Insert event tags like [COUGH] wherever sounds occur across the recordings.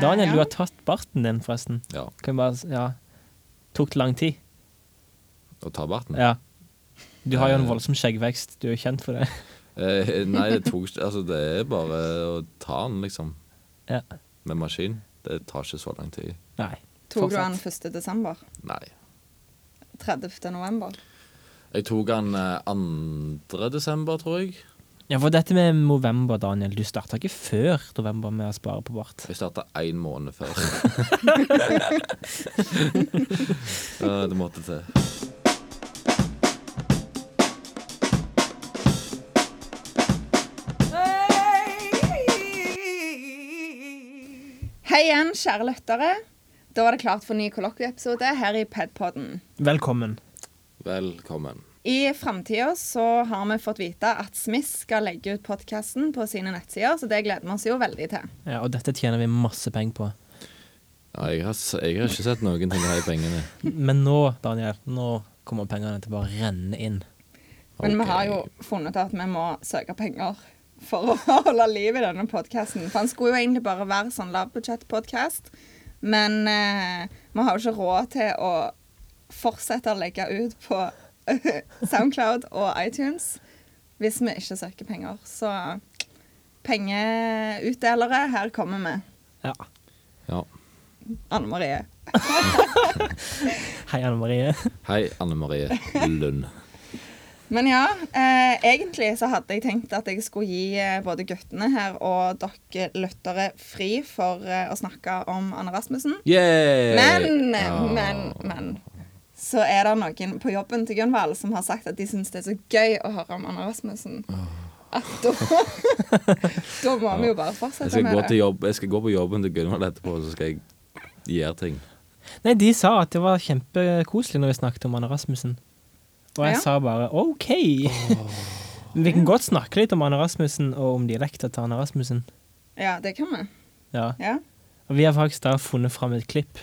Daniel, du har tatt barten din, forresten. Ja. Kan vi bare Ja. Tok det lang tid? Å ta barten? Ja. Du har jo en Eh. voldsom skjeggvekst. Du er jo kjent for det. [LAUGHS] Eh, nei, det tok ikke Altså, det er bare å ta den, liksom. Ja. Med maskin. Det tar ikke så lang tid. Nei. Tok du den 1. desember? Nei. 30. november? Jeg tok den eh, 2. desember, tror jeg. Ja, for dette med november, Daniel. Du starta ikke før november med å spare på bart. Jeg starta én måned før. [LAUGHS] Ja, det måtte til. Hei igjen, kjære lyttere. Da var det klart for ny kollokvieepisode her i Pedpodden. Velkommen. Velkommen. I framtida så har vi fått vite at Smith skal legge ut podkasten på sine nettsider, så det gleder vi oss jo veldig til. Ja, og dette tjener vi masse penger på. Ja, jeg, har, jeg har ikke sett noen ting av de pengene. Men nå, Daniel, nå kommer pengene til å bare renne inn. Men vi har jo funnet at vi må søke penger for å [LAUGHS] holde liv i denne podkasten. For den skulle jo egentlig bare være sånn lavbudsjett-podkast, men eh, vi har jo ikke råd til å fortsette å legge ut på [LAUGHS] Soundcloud og iTunes hvis vi ikke søker penger. Så pengeutdelere, her kommer vi. Ja. Ja. Anne Marie. [LAUGHS] Hei, Anne Marie. Hei, Anne Marie Lund. Men ja, eh, egentlig så hadde jeg tenkt at jeg skulle gi eh, både guttene her og dere lyttere fri for eh, å snakke om Anne Rasmussen. Yay! Men, Ja. men, men så er det noen på jobben til Gunvald som har sagt at de syns det er så gøy å høre om Anna Rasmussen. At da, [LAUGHS] da må vi jo bare fortsette med det. jobb, jeg skal gå på jobben til Gunvald etterpå, så skal jeg gjøre ting. Nei, de sa at det var kjempekoselig når vi snakket om Anne Rasmussen. Og jeg Ja. sa bare OK. Vi kan godt snakke litt om Anne Rasmussen og om dialekta til Anne Rasmussen. Ja, det kan vi. Ja. Ja. Og vi har faktisk da funnet fram et klipp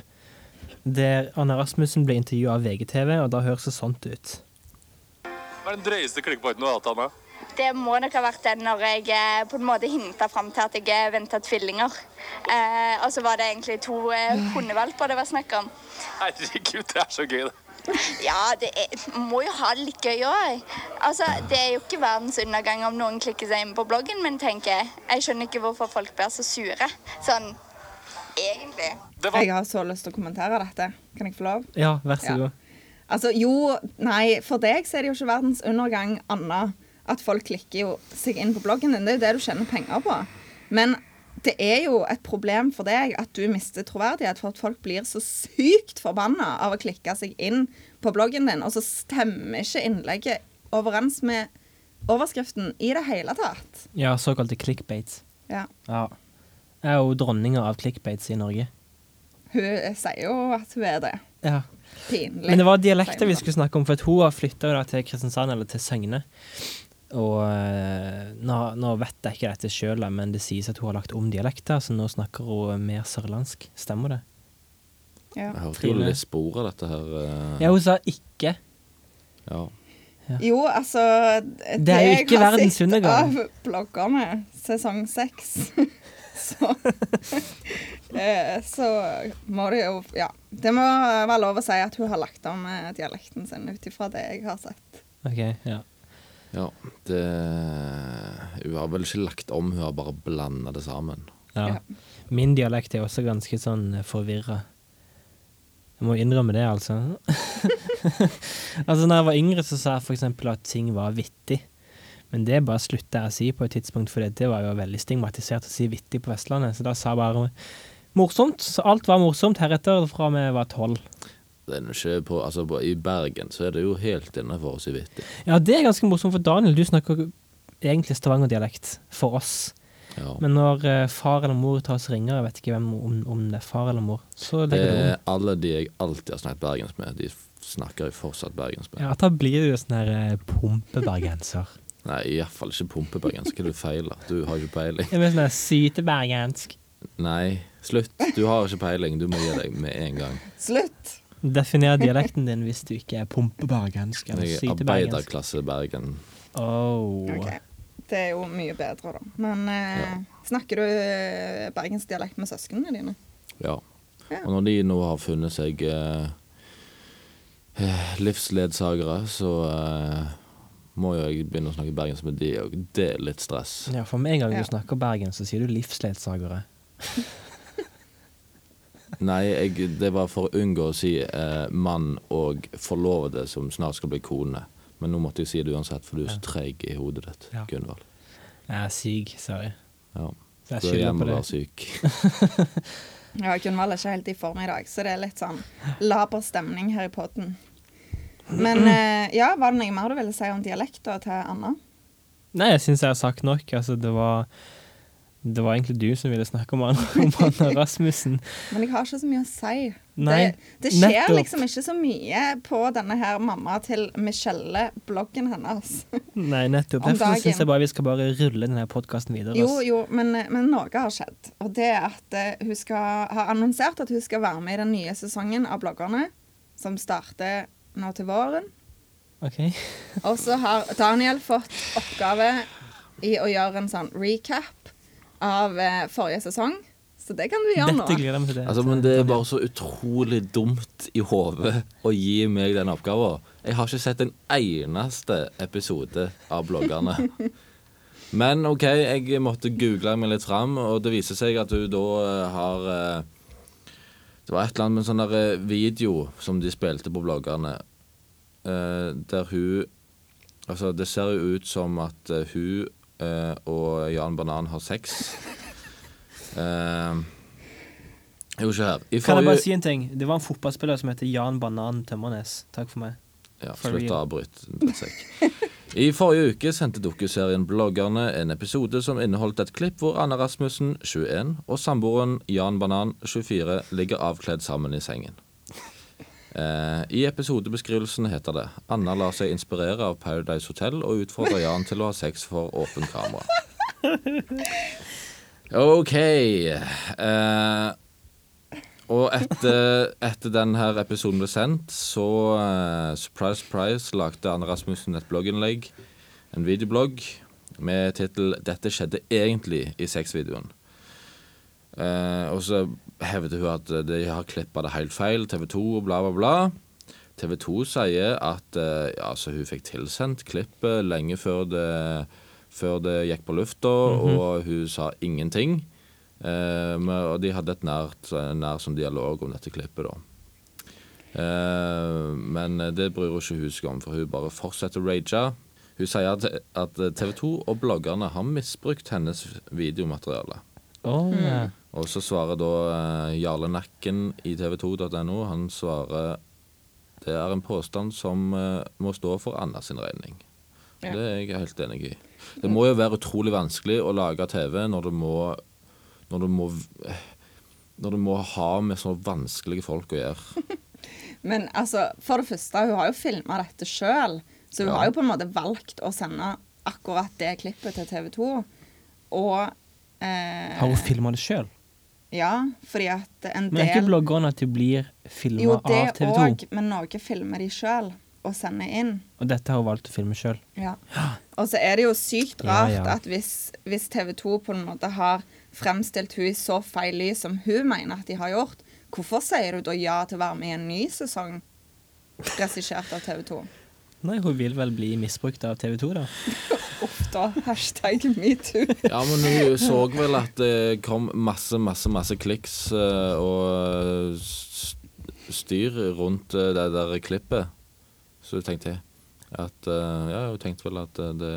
der Anna Rasmussen ble intervjua av VGTV, og da høres det sånt ut. Hva er den drøyeste klikkpointen du har hatt, Anna? Det må nok ha vært den når jeg eh, på en måte hinta fram til at jeg venta tvillinger. Eh, og så var det egentlig to eh, hundevalper det var snakk om. Herregud, det er så gøy, det. Ja, det er, må jo ha det litt gøy òg. Altså, det er jo ikke verdens undergang om noen klikker seg inn på bloggen min, tenker jeg. Jeg skjønner ikke hvorfor folk blir så sure. Sånn egentlig. Var Jeg har så lyst til å kommentere dette. Kan jeg få lov? Ja, vær så Ja. Altså, jo, nei, for deg så er det jo ikke verdens undergang, Anna, at folk klikker jo seg inn på bloggen din. Det er jo det du tjener penger på. Men det er jo et problem for deg at du mister troverdighet for at folk blir så sykt forbanna av å klikke seg inn på bloggen din, og så stemmer ikke innlegget overens med overskriften i det hele tatt. Ja, såkalte clickbates. Ja. Ja. Er jo dronninga av clickbaits i Norge. Hun sier jo at hun er det. Ja. Pinlig. Men det var dialekter vi skulle snakke om, for at hun har flytta til Kristiansand, eller til Søgne. Og eh, nå, nå vet jeg ikke dette sjøl, men det sies at hun har lagt om dialekter, så nå snakker hun mer sørlandsk. Stemmer det? Ja. Jeg hørte jo litt spor av dette her. eh, Ja, hun sa ikke. ja. Jo, altså Det er jo ikke verdens undergang. av bloggerne sesong seks, [LAUGHS] så [LAUGHS] eh, Så må det jo Ja. Det må være lov å si at hun har lagt om eh, dialekten sin ut ifra det jeg har sett. Ok, ja. ja. Det Hun har vel ikke lagt om, hun har bare blanda det sammen. ja. Min dialekt er også ganske sånn forvirra. Jeg må innrømme det, altså. [LAUGHS] [LAUGHS] altså, når jeg var yngre, så sa jeg eksempel at ting var vittig. Men det bare slutta jeg å si på et tidspunkt, for det var jo veldig stigmatisert å si vittig på Vestlandet. Så da sa jeg bare morsomt. Så alt var morsomt heretter fra vi var tolv. På, altså på, I Bergen så er det jo helt innafor å si vittig. Ja, det er ganske morsomt, for Daniel, du snakker egentlig stavangerdialekt for oss. Ja. Men når uh, far eller mor tar oss ringer, jeg vet ikke hvem, om, om det er far eller mor, så legger det om. er alle de jeg alltid har snakket bergensk med, de snakker jo fortsatt bergensk med. Ja, da blir du jo sånn her uh, pumpebergenser. Nei, iallfall ikke pumpebergensk. Hva er det du feiler? Du har ikke peiling. Jeg blir sånn sytebergensk. Nei, slutt. Du har ikke peiling. Du må gi deg med en gang. Slutt! Definer dialekten din hvis du ikke er pumpebergensk eller Jeg er arbeiderklasse Bergen. Oh. Okay. Det er jo mye bedre, da. Men eh, snakker du eh, bergensdialekt med søsknene dine? Ja. Ja. Og når de nå har funnet seg eh, eh, livsledsagere, så eh, må jo jeg begynne å snakke bergensk med de òg. Det er litt stress. Ja, for med en gang Ja. du snakker bergensk, så sier du livsledsagere. [LAUGHS] Nei, jeg, det var for å unngå å si eh, mann og forlovede som snart skal bli kone. Men nå måtte jeg si det uansett, for du er så treig i hodet ditt, Ja. Gunvald. Jeg er syk, sorry. Ja. Så jeg er skylder på være syk. [LAUGHS] Ja, Gunvald er ikke helt i form i dag, så det er litt sånn laber stemning her i podden. Men eh, ja, var det noe mer du ville si om dialekta til Anna? Nei, jeg syns jeg har sagt nok. Altså, det var Det var egentlig du som ville snakke om Anna, om [LAUGHS] Anna Rasmussen. Men jeg har ikke så mye å si. Nei, det, det skjer nettopp. liksom ikke så mye på denne her mamma til Michelle-bloggen hennes. [LAUGHS] Nei, nettopp. Derfor syns jeg bare vi skal bare rulle denne podkasten videre. Jo, jo, men, men noe har skjedd. Og det er at eh, hun skal, har annonsert at hun skal være med i den nye sesongen av bloggerne, som starter nå til våren. OK. [LAUGHS] Og så har Daniel fått oppgave i å gjøre en sånn recap av eh, forrige sesong. Så det kan du gjøre nå. Dette gleder jeg meg til. det. Altså, men det er bare så utrolig dumt i hodet å gi meg den oppgaven. Jeg har ikke sett en eneste episode av bloggerne. [LAUGHS] Men OK, jeg måtte google meg litt fram, og det viser seg at hun da eh, har eh, Det var et eller annet med en sånn der eh, video som de spilte på bloggerne, eh, der hun Altså, det ser jo ut som at eh, hun og Jan Banan har sex. [LAUGHS] Jo, se her. I Kan jeg bare si en ting? Det var en fotballspiller som heter Jan Banan Tømmernes. Takk for meg. Ja, slutt å avbryte. drittsekk. I forrige uke sendte dokuserien Bloggerne en episode som inneholdt et klipp hvor Anna Rasmussen, 21, og samboeren Jan Banan, 24, ligger avkledd sammen i sengen. Eh, I episodebeskrivelsen heter det Anna lar seg inspirere av Paradise Hotel og utfordrer Jan til å ha sex for åpen kamera. [LAUGHS] OK. Eh, og etter, etter denne episoden ble sendt, så uh, surprise, surprise, lagde Anne Rasmussen et blogginnlegg, en videoblogg, med tittel 'Dette skjedde egentlig i sexvideoen'. Uh, og så hevder hun at de har klippa det helt feil, TV 2 og bla, bla, bla. TV 2 sier at uh, ja, så hun fikk tilsendt klippet lenge før det, før det gikk på lufta, og hun sa ingenting. Eh, og de hadde et nært, nær sånn dialog om dette klippet, da. Eh, men det bryr hun ikke hun seg om, for hun bare fortsetter å rage. Hun sier at, at TV 2 og bloggerne har misbrukt hennes videomateriale. Oh, ja. Og så svarer da eh, Jarle Nakken i tv2.no. Han svarer det er en påstand som eh, må stå for Anna sin regning. Ja. Det er jeg helt enig i. Det må jo være utrolig vanskelig å lage TV når du må Når du må når du må ha med så vanskelige folk å gjøre. [LAUGHS] Men altså, for det første, hun har jo filma dette sjøl, så hun Ja. har jo på en måte valgt å sende akkurat det klippet til TV 2. Og eh, Har hun filma det sjøl? Ja, fordi at en del Men er ikke bloggerne at de blir filma av TV 2? Jo, det òg, men noe filmer de sjøl og sender inn. Og dette har hun valgt å filme sjøl. Ja. Og så er det jo sykt Ja, rart ja. at hvis, hvis TV 2 på en måte har fremstilt hun i så feil lys som hun mener at de har gjort, hvorfor sier du da ja til å være med i en ny sesong regissert av TV 2? Nei, hun vil vel bli misbrukt av TV 2, da. [LAUGHS] Uff da. Hashtag metoo. Ja, men hun så vel at det kom masse, masse, masse kliks eh, og styr rundt eh, det der klippet. Så jeg tenkte at eh, Ja, hun tenkte vel at eh, det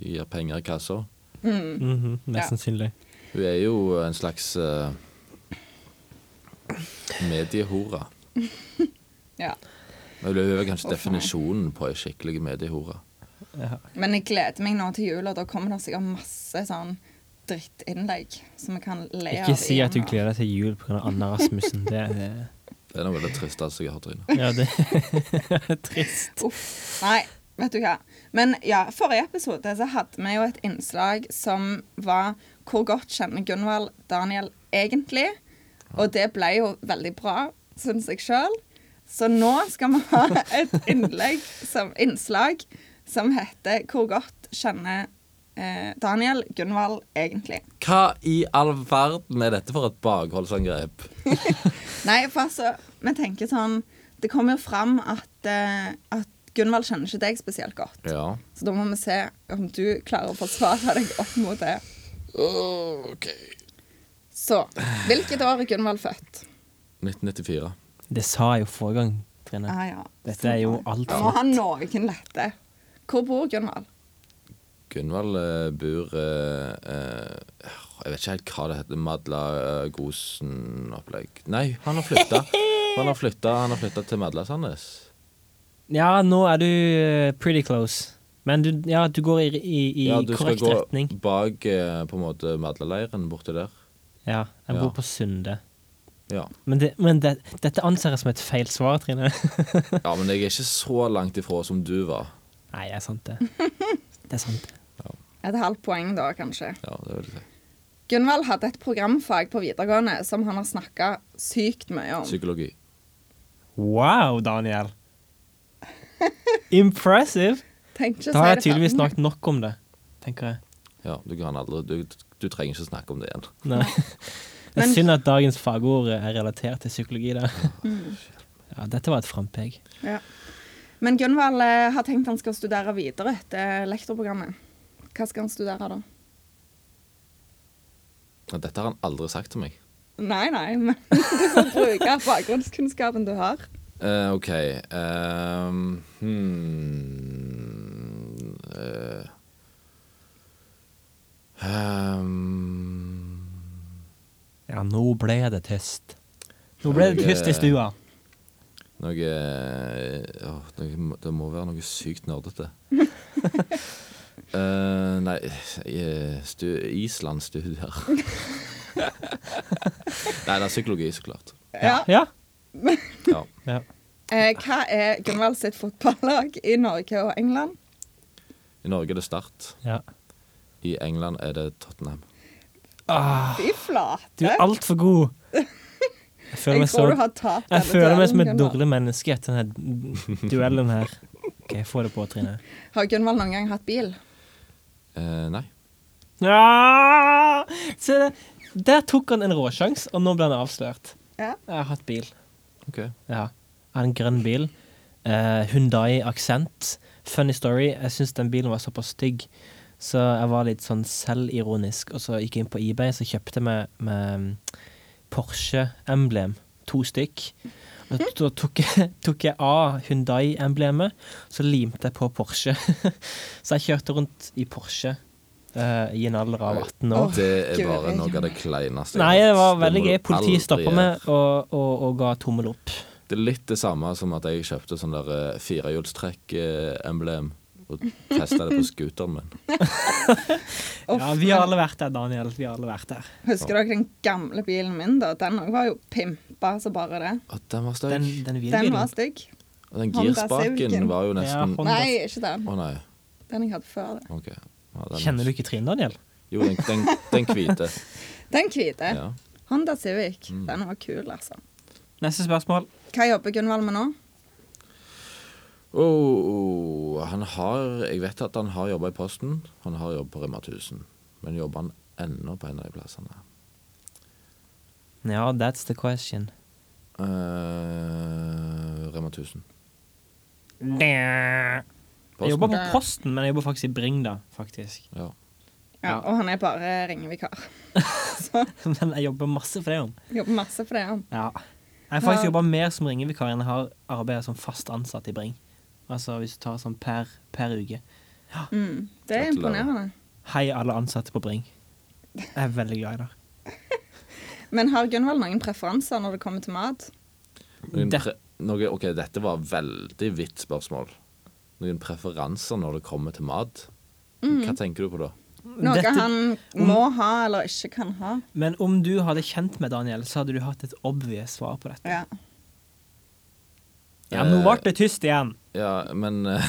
gir penger i kassa. Mhm, mest Ja. Hun er jo en slags uh, mediehore. [LAUGHS] Ja. Men Hun er kanskje definisjonen på ei skikkelig mediehore. Ja. Men jeg gleder meg nå til jul, og da kommer det sikkert masse sånn drittinnlegg som vi kan le av. Ikke si at du gleder deg til jul pga. Anna Rasmussen. Det er, Det er noe av det tristeste jeg har hørt. Trine. ja, [LAUGHS] det er trist. Uff. Nei, vet du hva. Men ja, forrige episode så hadde vi jo et innslag som var Hvor godt kjenner Gunvald Daniel egentlig? Og det ble jo veldig bra, syns jeg sjøl. Så nå skal vi ha [LAUGHS] et innlegg som, innslag som heter Hvor godt kjenner eh, Daniel Gunvald egentlig? Hva i all verden er dette for et bakholdsangrep? [LAUGHS] Nei, for altså, vi tenker sånn Det kommer jo fram at, eh, at Gunvald kjenner ikke deg spesielt godt. Ja. Så da må vi se om du klarer å forsvare deg opp mot det. OK. Så hvilket år er Gunvald født? 1994. Det sa jeg jo forrige gang, Trine. Ah, ja. Dette er jo alt Da må for han noen lette. Hvor bor Gunvald? Gunvald uh, bor uh, uh, Jeg vet ikke helt hva det heter. Madla Gosen-opplegg. Nei, han har flytta. Han har flytta, han har flytta til Madla Sandnes. Ja, nå er du eh, pretty close. Men du, ja, du går i, i, i Ja, du skal gå bak eh, på en måte Madla-leiren borti der. Ja, jeg Ja. på Sunde. Ja. Men, det, men det, dette anser jeg som et feil svar, Trine. [LAUGHS] ja, men jeg er ikke så langt ifra som du var. Nei, det er sant, det. [LAUGHS] Det er sant. Et halvt poeng, da, kanskje. Ja, det vil jeg si. Gunvald hadde et programfag på videregående som han har snakka sykt mye om. Psykologi. Wow, Daniel. Impressive. Ikke å Da har si jeg tydeligvis snakket nok om det, tenker jeg. Ja, du kan aldri Du, du trenger ikke snakke om det igjen. Nei. [LAUGHS] Det er synd at dagens fagord er relatert til psykologi. Da. Ja, dette var et frampek. Ja. Men Gunvald eh, har tenkt han skal studere videre etter lektorprogrammet. Hva skal han studere da? Dette har han aldri sagt til meg. Nei, nei, men [LAUGHS] du får bruke bakgrunnskunnskapen du har. Eh, OK uh, hmm, uh, um. Ja, nå ble det tyst. Nå ble det tyst i stua. Noe oh, noe, Det må være noe sykt nerdete. uh, [LAUGHS] nei eh, stu, Island-studier. [LAUGHS] nei, det er psykologi, så klart. Ja. Ja. Ja. ja. Eh, hva er Gunvald sitt fotballag i Norge og England? I Norge er det Start. ja. I England er det Tottenham. Ah, Fy flate. du er altfor god. Jeg føler Jeg meg, så, tror du har tapt jeg føler meg som et dårlig menneske etter denne duellen her. OK, få det på, Trine. Har Gunvald noen gang hatt bil? Eh, nei. Ja! Se, det. der tok han en råsjans, og nå ble han avslørt. Ja. Jeg har hatt bil. OK. Ja. En grønn bil. Uh, Hyundai-aksent, Funny story. Jeg syns den bilen var såpass stygg, så jeg var litt sånn selvironisk. Og så gikk jeg inn på eBay så kjøpte jeg med, med Porsche-emblem. To stykk. Og da tok jeg, [LAUGHS] tok jeg av Hyundai-emblemet, så limte jeg på Porsche. [LAUGHS] så jeg kjørte rundt i Porsche eh, i en alder av 18 år. Det er bare noe av det kleineste Nei, det var veldig gøy. Politiet stoppa meg og, og, og ga tommel opp. Det er litt det samme som at jeg kjøpte sånn der eh, firehjulstrekk-emblem og testa det på scooteren min. [LAUGHS] Ja, vi har alle vært der, Daniel. Vi har alle vært der. Husker dere den gamle bilen min? da? Den var jo pimpa så bare det. Å, den var stygg. Den, den Den var stygg. Og den girspaken var jo nesten ja, Honda- Nei, ikke den. nei. Den jeg hadde før det. OK. Ja, den- Kjenner du ikke Trine, Daniel? Jo, den, den, den hvite. [LAUGHS] Den hvite. Ja. Honda Civic. Mm. Den var kul, altså. Neste spørsmål. Hva jobber Gunvald med nå? Oh, han har Jeg vet at han har jobba i Posten. Han har jobbet på Rema 1000. Men jobber han ennå på en av de plassene? Ja, that's the question. Uh, Rema 1000. Jeg jobber på Posten, men jeg jobber faktisk i Bring, da. faktisk. Ja. Ja, Ja. Og han er bare ringevikar. [LAUGHS] Men jeg jobber masse for det. han. Jobber masse for det, han. Ja. Jeg har faktisk Ja. jobba mer som ringevikar enn jeg har arbeidet som fast ansatt i Bring. Altså hvis du tar sånn per, per uke. Mm. Det er imponerende. Hei, alle ansatte på Bring. Jeg er veldig glad i dere. [LAUGHS] Men har Gunvald noen preferanser når det kommer til mat? Noen pre noe, ok, dette var veldig vidt spørsmål. Noen preferanser når det kommer til mat? Hva tenker du på da? Noe Dette- han må ha eller ikke kan ha? Men om du hadde kjent med Daniel, så hadde du hatt et obvious svar på dette. Ja. Ja, nå ble det tyst igjen. Ja, men eh,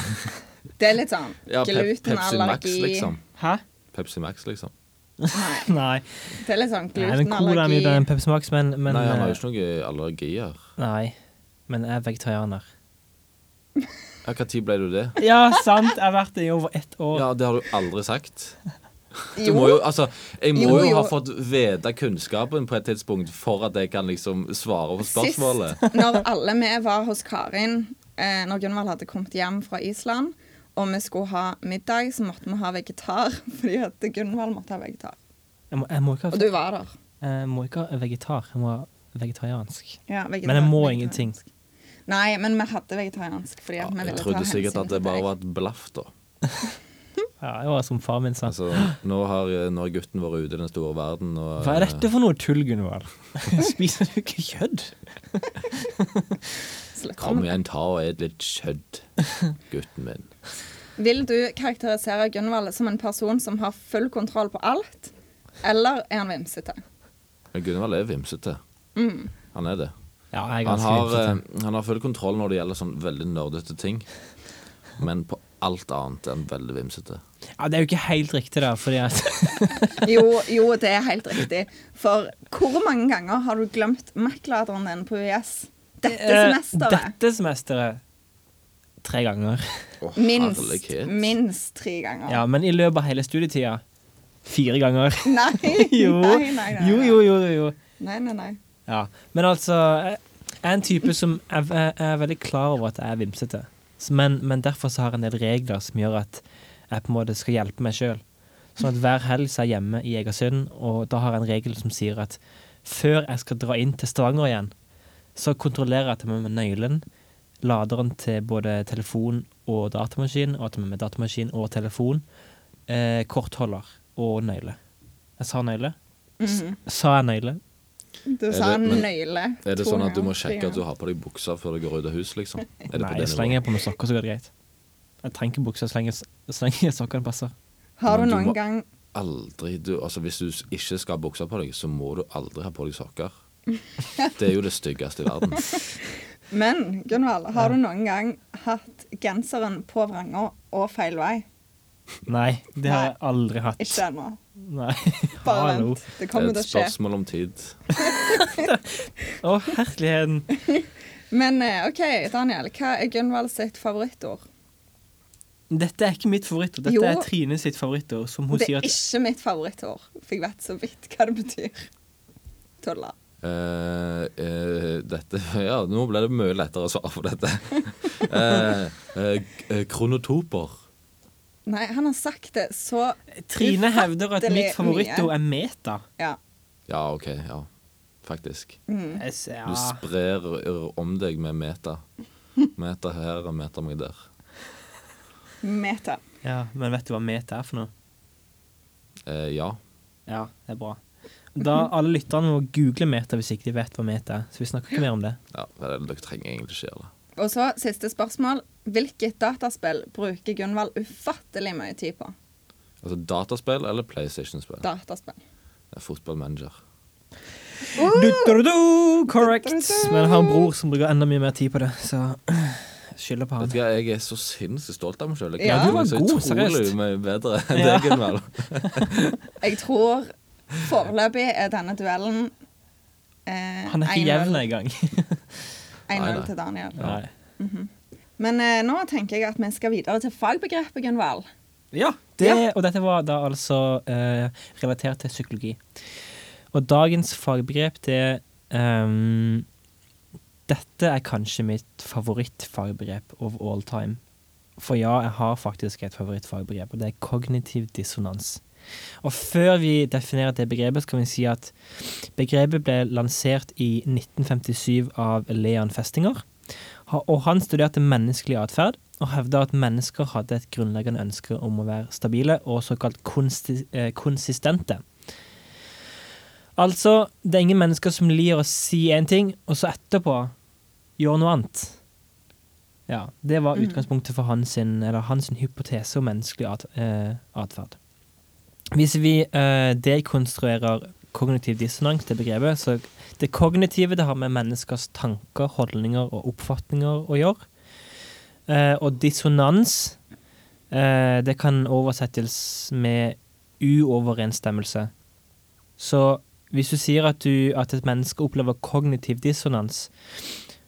Det er litt sånn [LAUGHS] ja, glutenallergi. Pepsi Max, liksom. Hæ? Pepsi Max, liksom. Nei, Nei. det er litt sånn Nei er glutenallergi. en Pepsi Max, men, men Nei, han har eh, jo ikke noen allergier. Nei. Men jeg er vegetarianer. [LAUGHS] Ja, Når ble du det? Ja, sant. Jeg har vært det i over ett år. Ja, Det har du aldri sagt. Du må jo, altså, jeg må Jo, jo, jo. ha fått vite kunnskapen på et tidspunkt for at jeg kan liksom svare på spørsmålet. Sist, når alle vi var hos Karin, eh, når Gunvald hadde kommet hjem fra Island, og vi skulle ha middag, så måtte vi ha vegetar, [LAUGHS] fordi at Gunvald måtte ha vegetar. Jeg må, jeg må ikke Og du var der. jeg må ikke ha vegetar. Jeg må ha vegetariansk. Ja, vegetar, Men jeg må vegetariansk. ingenting. Nei, men vi hadde vegetariansk. Fordi Ja, at vi jeg trodde ta sikkert at det bare var et blaff, da. [LAUGHS] Ja, det var som far min sa. Altså, nå har, nå har gutten vært ute i den store verden og Hva er dette for noe tull, Gunvald? [LAUGHS] Spiser du ikke kjøtt? [LAUGHS] Kom igjen, ta og et litt kjøtt, gutten min. Vil du karakterisere Gunvald som en person som har full kontroll på alt, eller er han vimsete? Gunvald er vimsete. Mm. Han er det. Ja, jeg er Han har, eh, han har full kontroll når det gjelder sånn veldig nerdete ting. Men på alt annet er han veldig vimsete. Ja, det er jo ikke helt riktig, da, fordi at [LAUGHS] Jo, jo, det er helt riktig. For hvor mange ganger har du glemt Mac-laderen din på UiS? Dette Eh, semesteret. Dette semesteret tre ganger. Oh, [LAUGHS] Minst, minst tre ganger. Ja, men i løpet av hele studietida fire ganger. Nei, [LAUGHS] Jo. nei, nei, nei, Jo, jo, jo, jo. Nei, nei, nei. Ja. Men altså, jeg er en type som er, er, er veldig klar over at jeg er vimsete. Men, men derfor så har jeg en del regler som gjør at jeg på en måte skal hjelpe meg sjøl. Sånn at hver helg så er jeg hjemme i Egersund, og da har jeg en regel som sier at før jeg skal dra inn til Stavanger igjen, så kontrollerer jeg at jeg har med nøkkelen, laderen til både telefon og datamaskin, og at jeg har med datamaskin og telefon, eh, kortholder og nøyle. Jeg sa nøyle. Mm -hmm. sa jeg nøyle? Du sa det- nøyle. Er det sånn at du må sjekke at du har på deg buksa før du går ut av huset, liksom? Er det Nei, det jeg nivået? er på meg sokker, så går det greit. Jeg trenger ikke bukser jeg slenger sokkene passer. Har du Men du noen må- gang Aldri du, altså Hvis du ikke skal ha buksa på deg, så må du aldri ha på deg sokker. Det er jo det styggeste i verden. [LAUGHS] Men Gunvald, har du noen gang hatt genseren på vranga og feil vei? Nei, det har jeg aldri hatt. Ikke ennå. Nei, [LAUGHS] Bare hallo. vent. Det Det er kommer til å skje. spørsmål om tid. [LAUGHS] Å, herligheten. [LAUGHS] Men eh, OK, Daniel. Hva er Gunvald sitt favorittord? Dette er ikke mitt favorittord. Dette Jo. er Trine sitt favorittord, som hun Det sier er ikke mitt favorittord, for jeg vet så vidt hva det betyr. Tulla. Uh, uh, dette Ja, nå ble det mye lettere å svare på dette. uh, eh, eh, kronotoper. Nei, han har sagt det så Trine hevder at mitt favorittord er meta. Ja. Ja, OK. Ja, faktisk. Mm. Du sprer om deg med meta. Meta her og meta meg der. Meta. ja, men vet du hva meta er for noe? Eh, ja. Ja, det er bra. Da Alle lytterne må google meta hvis ikke de vet hva meta er. Så vi snakker ikke mer om det. ja det er det dere trenger egentlig ikke gjøre det. Og så siste spørsmål. Hvilket dataspill bruker Gunvald ufattelig mye tid på? Altså Dataspill eller PlayStation-spill? Dataspill. Det er Fotballmanager. Du, du, du, correct. Men jeg har en bror som bruker enda mye mer tid på det, så [CLEARS THROAT] skylder på Vet du hva, Jeg er så sinnssykt stolt av meg sjøl. Ja, du var så god, utrolig mye bedre enn Ja. deg, Gunvald. [LAUGHS] Jeg tror foreløpig er denne duellen eh, Han er ikke 1-0 jevn engang. [LAUGHS] 1-0 Nei, nei. til Daniel. Nei. Men eh, nå tenker jeg at vi skal videre til fagbegrepet, Gunvald. Ja, det, og dette var da altså eh, relatert til psykologi. Og dagens fagbegrep, det um, Dette er kanskje mitt favorittfagbegrep of all time. For ja, jeg har faktisk et favorittfagbegrep, og det er kognitiv dissonans. Og før vi definerer det begrepet, skal vi si at begrepet ble lansert i 1957 av Leon Festinger. Og han studerte menneskelig atferd, og hevda at mennesker hadde et grunnleggende ønske om å være stabile og såkalt eh, konsistente. Altså, det er ingen mennesker som liker å si én ting, og så etterpå gjøre noe annet. Ja, Det var Mm. utgangspunktet for hans, eller hans hypotese om menneskelig eh, atferd. Hvis vi eh, dekonstruerer kognitiv dissonans, det begrepet, så det kognitive det har med menneskers tanker, holdninger og oppfatninger å gjøre. Eh, og dissonans, eh, det kan oversettes med uoverensstemmelse. Så hvis du sier at, du, at et menneske opplever kognitiv dissonans,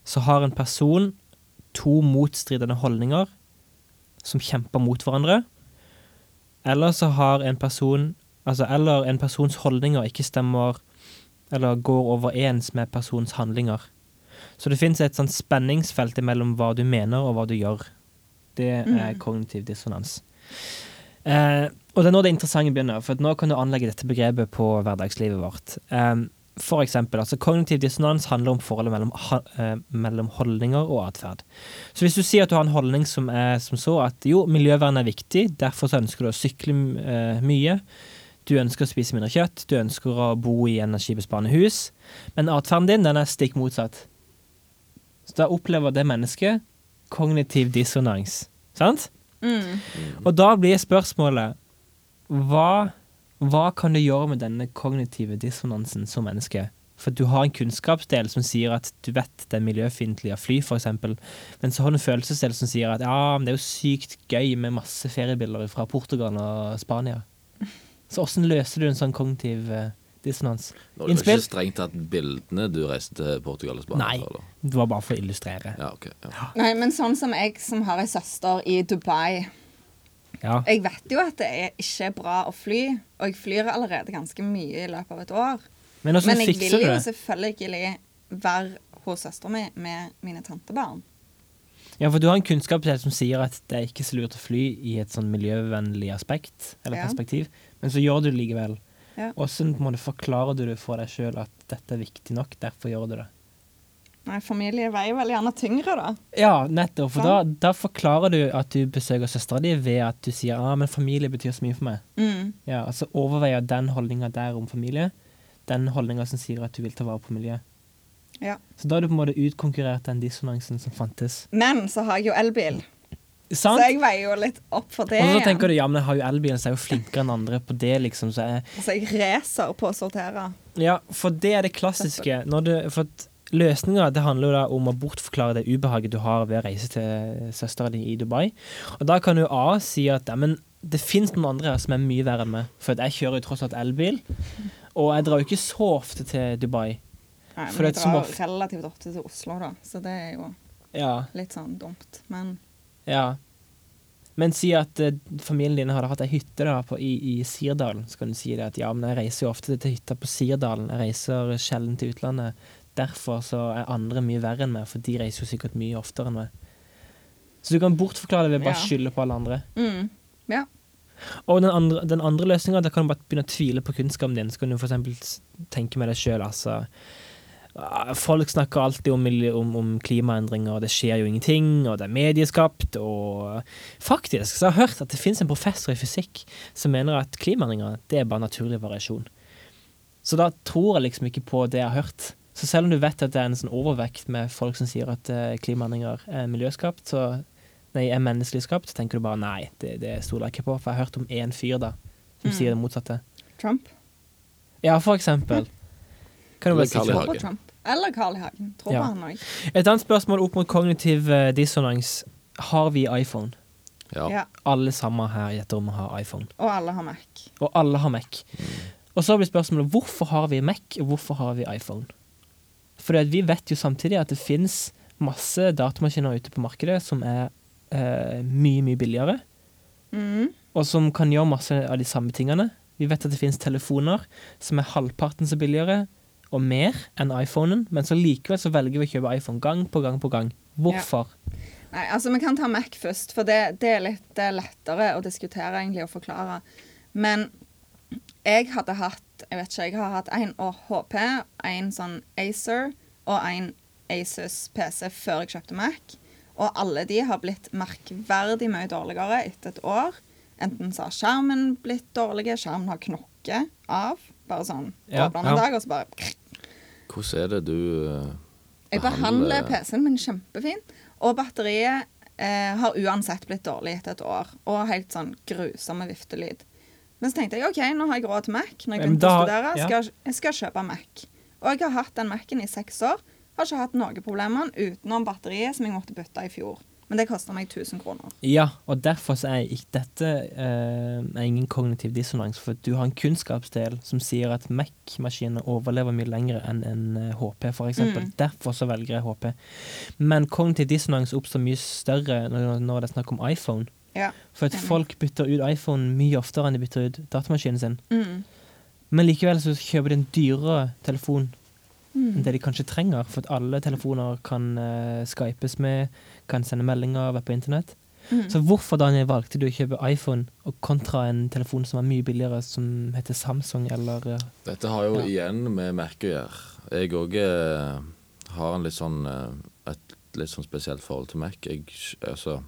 så har en person to motstridende holdninger som kjemper mot hverandre. Eller så har en person Altså, eller en persons holdninger ikke stemmer eller går overens med persons handlinger. Så det fins et sånt spenningsfelt mellom hva du mener og hva du gjør. Det er Mm. kognitiv dissonans. Eh, og det er nå det interessante begynner, for nå kan du anlegge dette begrepet på hverdagslivet vårt. Eh, for eksempel, altså kognitiv dissonans handler om forholdet mellom, eh, mellom holdninger og atferd. Så hvis du sier at du har en holdning som er som så at jo, miljøvern er viktig, derfor så ønsker du å sykle eh, mye, du ønsker å spise mindre kjøtt, du ønsker å bo i energibesparende hus, men atferden din den er stikk motsatt. Så da opplever det mennesket kognitiv dissonans. Sant? Mm. Og da blir spørsmålet hva, hva kan du gjøre med denne kognitive dissonansen som menneske? For du har en kunnskapsdel som sier at du vet det er miljøfiendtlig å fly, f.eks. Men så har du en følelsesdel som sier at ja, men det er jo sykt gøy med masse feriebilder fra Portugal og Spania. Så åssen løser du en sånn kognitiv eh, dissonans? Nå det Innspill? ikke strengt tatt bildene du reiste til Portugal og Spania Nei. for? Det var bare for å illustrere. Ja, ok. Ja. Nei, men sånn som jeg som har ei søster i Dubai Ja. Jeg vet jo at det er ikke er bra å fly, og jeg flyr allerede ganske mye i løpet av et år. Men åssen Men jeg fikser vil du jo det? selvfølgelig være hos søstera mi med mine tantebarn. Ja, for du har en kunnskapsdel som sier at det er ikke så lurt å fly i et sånn miljøvennlig aspekt, eller Ja. perspektiv, men så gjør du det likevel. Ja. På en måte forklarer du det for deg sjøl at dette er viktig nok, derfor gjør du det? Nei, familie veier vel gjerne tyngre, da. Ja, nettopp. For da, da forklarer du at du besøker søstera di ved at du sier ah, men familie betyr så mye for meg. Mm. Ja, altså overveier den holdninga der om familie, den holdninga som sier at du vil ta vare på miljøet. Ja. Så da har du på en måte utkonkurrert den dissonansen som fantes. Men så har jeg jo elbil? Så jeg veier jo litt opp for det. Og så tenker du ja, men jeg har jo elbilen, så jeg er jo flinkere enn andre på det, liksom. Så jeg, Så jeg racer på å sortere. Ja, for det er det klassiske. Når du, for at Løsninga det handler jo da om å bortforklare det ubehaget du har ved å reise til søstera di i Dubai. Og da kan du A si at ja, men det fins noen andre her som er mye verre enn meg. For jeg kjører jo tross alt elbil, og jeg drar jo ikke så ofte til Dubai. Nei, men jeg som drar relativt ofte til Oslo, da, så det er jo Ja, litt sånn dumt. Men ja. Men si at eh, familien din hadde hatt ei hytte da på, i, i Sirdalen. Så kan du si det at ja, men jeg reiser jo ofte til hytta på Sirdalen. Jeg reiser sjelden til utlandet. Derfor så er andre mye verre enn meg, for de reiser jo sikkert mye oftere enn meg. Så du kan bortforklare det ved bare å Ja. skylde på alle andre. mm, ja. Og den andre, den andre løsninga, da kan du bare begynne å tvile på kunnskapen din. Så kan du eksempel tenke med deg sjøl, altså Folk snakker alltid om, om, om klimaendringer, og det skjer jo ingenting, og det er medieskapt, og Faktisk så har jeg hørt at det finnes en professor i fysikk som mener at klimaendringer, det er bare naturlig variasjon. Så da tror jeg liksom ikke på det jeg har hørt. Så selv om du vet at det er en sånn overvekt med folk som sier at eh, klimaendringer er miljøskapt, så Nei, er menneskelig skapt, så tenker du bare nei, det, det stoler jeg ikke på. For jeg har hørt om én fyr da, som Mm. sier det motsatte. Trump. Ja, for eksempel. Kan du bare si Carl I. på Hagen. Trump. Eller Carl I. Hagen. Tror Ja. på han òg. Et annet spørsmål opp mot kognitiv eh, dissonans. Har vi iPhone? Ja. Ja. Alle sammen her i dette rommet har iPhone. Og alle har Mac. Og alle har Mac. Og så blir spørsmålet hvorfor har vi Mac, og hvorfor har vi iPhone? For vi vet jo samtidig at det finnes masse datamaskiner ute på markedet som er eh, mye, mye billigere. Mm. og som kan gjøre masse av de samme tingene. Vi vet at det finnes telefoner som er halvparten så billigere og mer enn iPhonen, men så likevel så velger vi å kjøpe iPhone gang på gang på gang. Hvorfor? Nei, altså Vi kan ta Mac først, for det, det er litt det er lettere å diskutere egentlig og forklare. Men jeg hadde hatt jeg vet ikke, jeg har hatt en HP, en sånn Acer og en Asus PC før jeg kjøpte Mac. Og alle de har blitt merkverdig mye dårligere etter et år. Enten så har skjermen blitt dårlig, skjermen har knokket av. Bare sånn Ja, åpner den en ja. dag, og så bare Hvordan er det du behandler Jeg behandler PC-en min kjempefint, og batteriet eh, har uansett blitt dårlig etter et år, og helt sånn grusomme viftelyd. Men så tenkte jeg OK, nå har jeg råd til Mac. Når jeg begynte å studere, ja. skal, jeg skal kjøpe Mac. Og jeg har hatt den Mac-en i seks år. Har ikke hatt noen problemer utenom batteriet, som jeg måtte bytte i fjor. Men det koster meg 1000 kroner. Ja, og derfor så er ikke dette eh, er ingen kognitiv dissonans, for du har en kunnskapsdel som sier at Mac-maskiner overlever mye lenger enn en eh, HP, for eksempel. Mm. Derfor så velger jeg HP. Men kognitiv dissonans oppstår mye større når, når det er snakk om iPhone. Ja. For at folk bytter ut iPhone mye oftere enn de bytter ut datamaskinen sin. Mm. Men likevel så kjøper de en dyrere telefon Mm. enn det de kanskje trenger, for at alle telefoner kan uh, skypes med, kan sende meldinger, og være på internett. Mm. Så hvorfor Daniel, valgte du å kjøpe iPhone og kontra en telefon som er mye billigere, som heter Samsung eller eh, Dette har jo Ja. igjen med Mac å gjøre. Jeg òg eh, har en litt sånn, eh, et litt sånn spesielt forhold til Mac. Jeg, altså,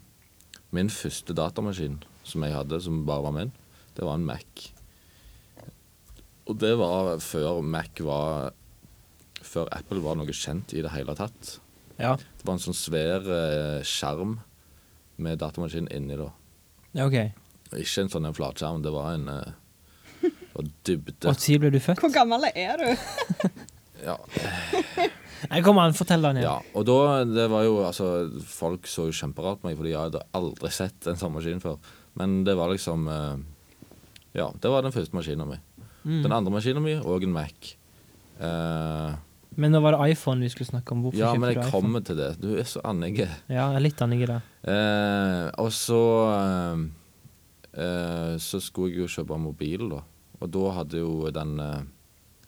min første datamaskin som jeg hadde, som bare var min, det var en Mac. Og det var før Mac var Før Apple var noe kjent i det hele tatt. Ja. Det var en sånn svær eh, skjerm med datamaskin inni, da. ja, OK. Ikke en sånn en flatskjerm, det var en eh, og dybde. Når ble du født? Hvor gammel er du? Ja, Jeg kommer an, fortell, Daniel. Ja, og da, det var jo, altså, folk så jo kjemperart på meg, fordi jeg hadde aldri sett en sånn maskin før. Men det var liksom, eh, ja, det var den første maskinen min. Mm. Den andre maskinen min, og en Mac. Eh, Men nå var det iPhone vi skulle snakke om. Hvorfor ja, men jeg iPhone? kommer til det. Du er så annige. Ja, jeg er litt annen i det. Eh, og så, eh, eh, så skulle jeg jo kjøpe mobil da. Og da hadde jo den, eh,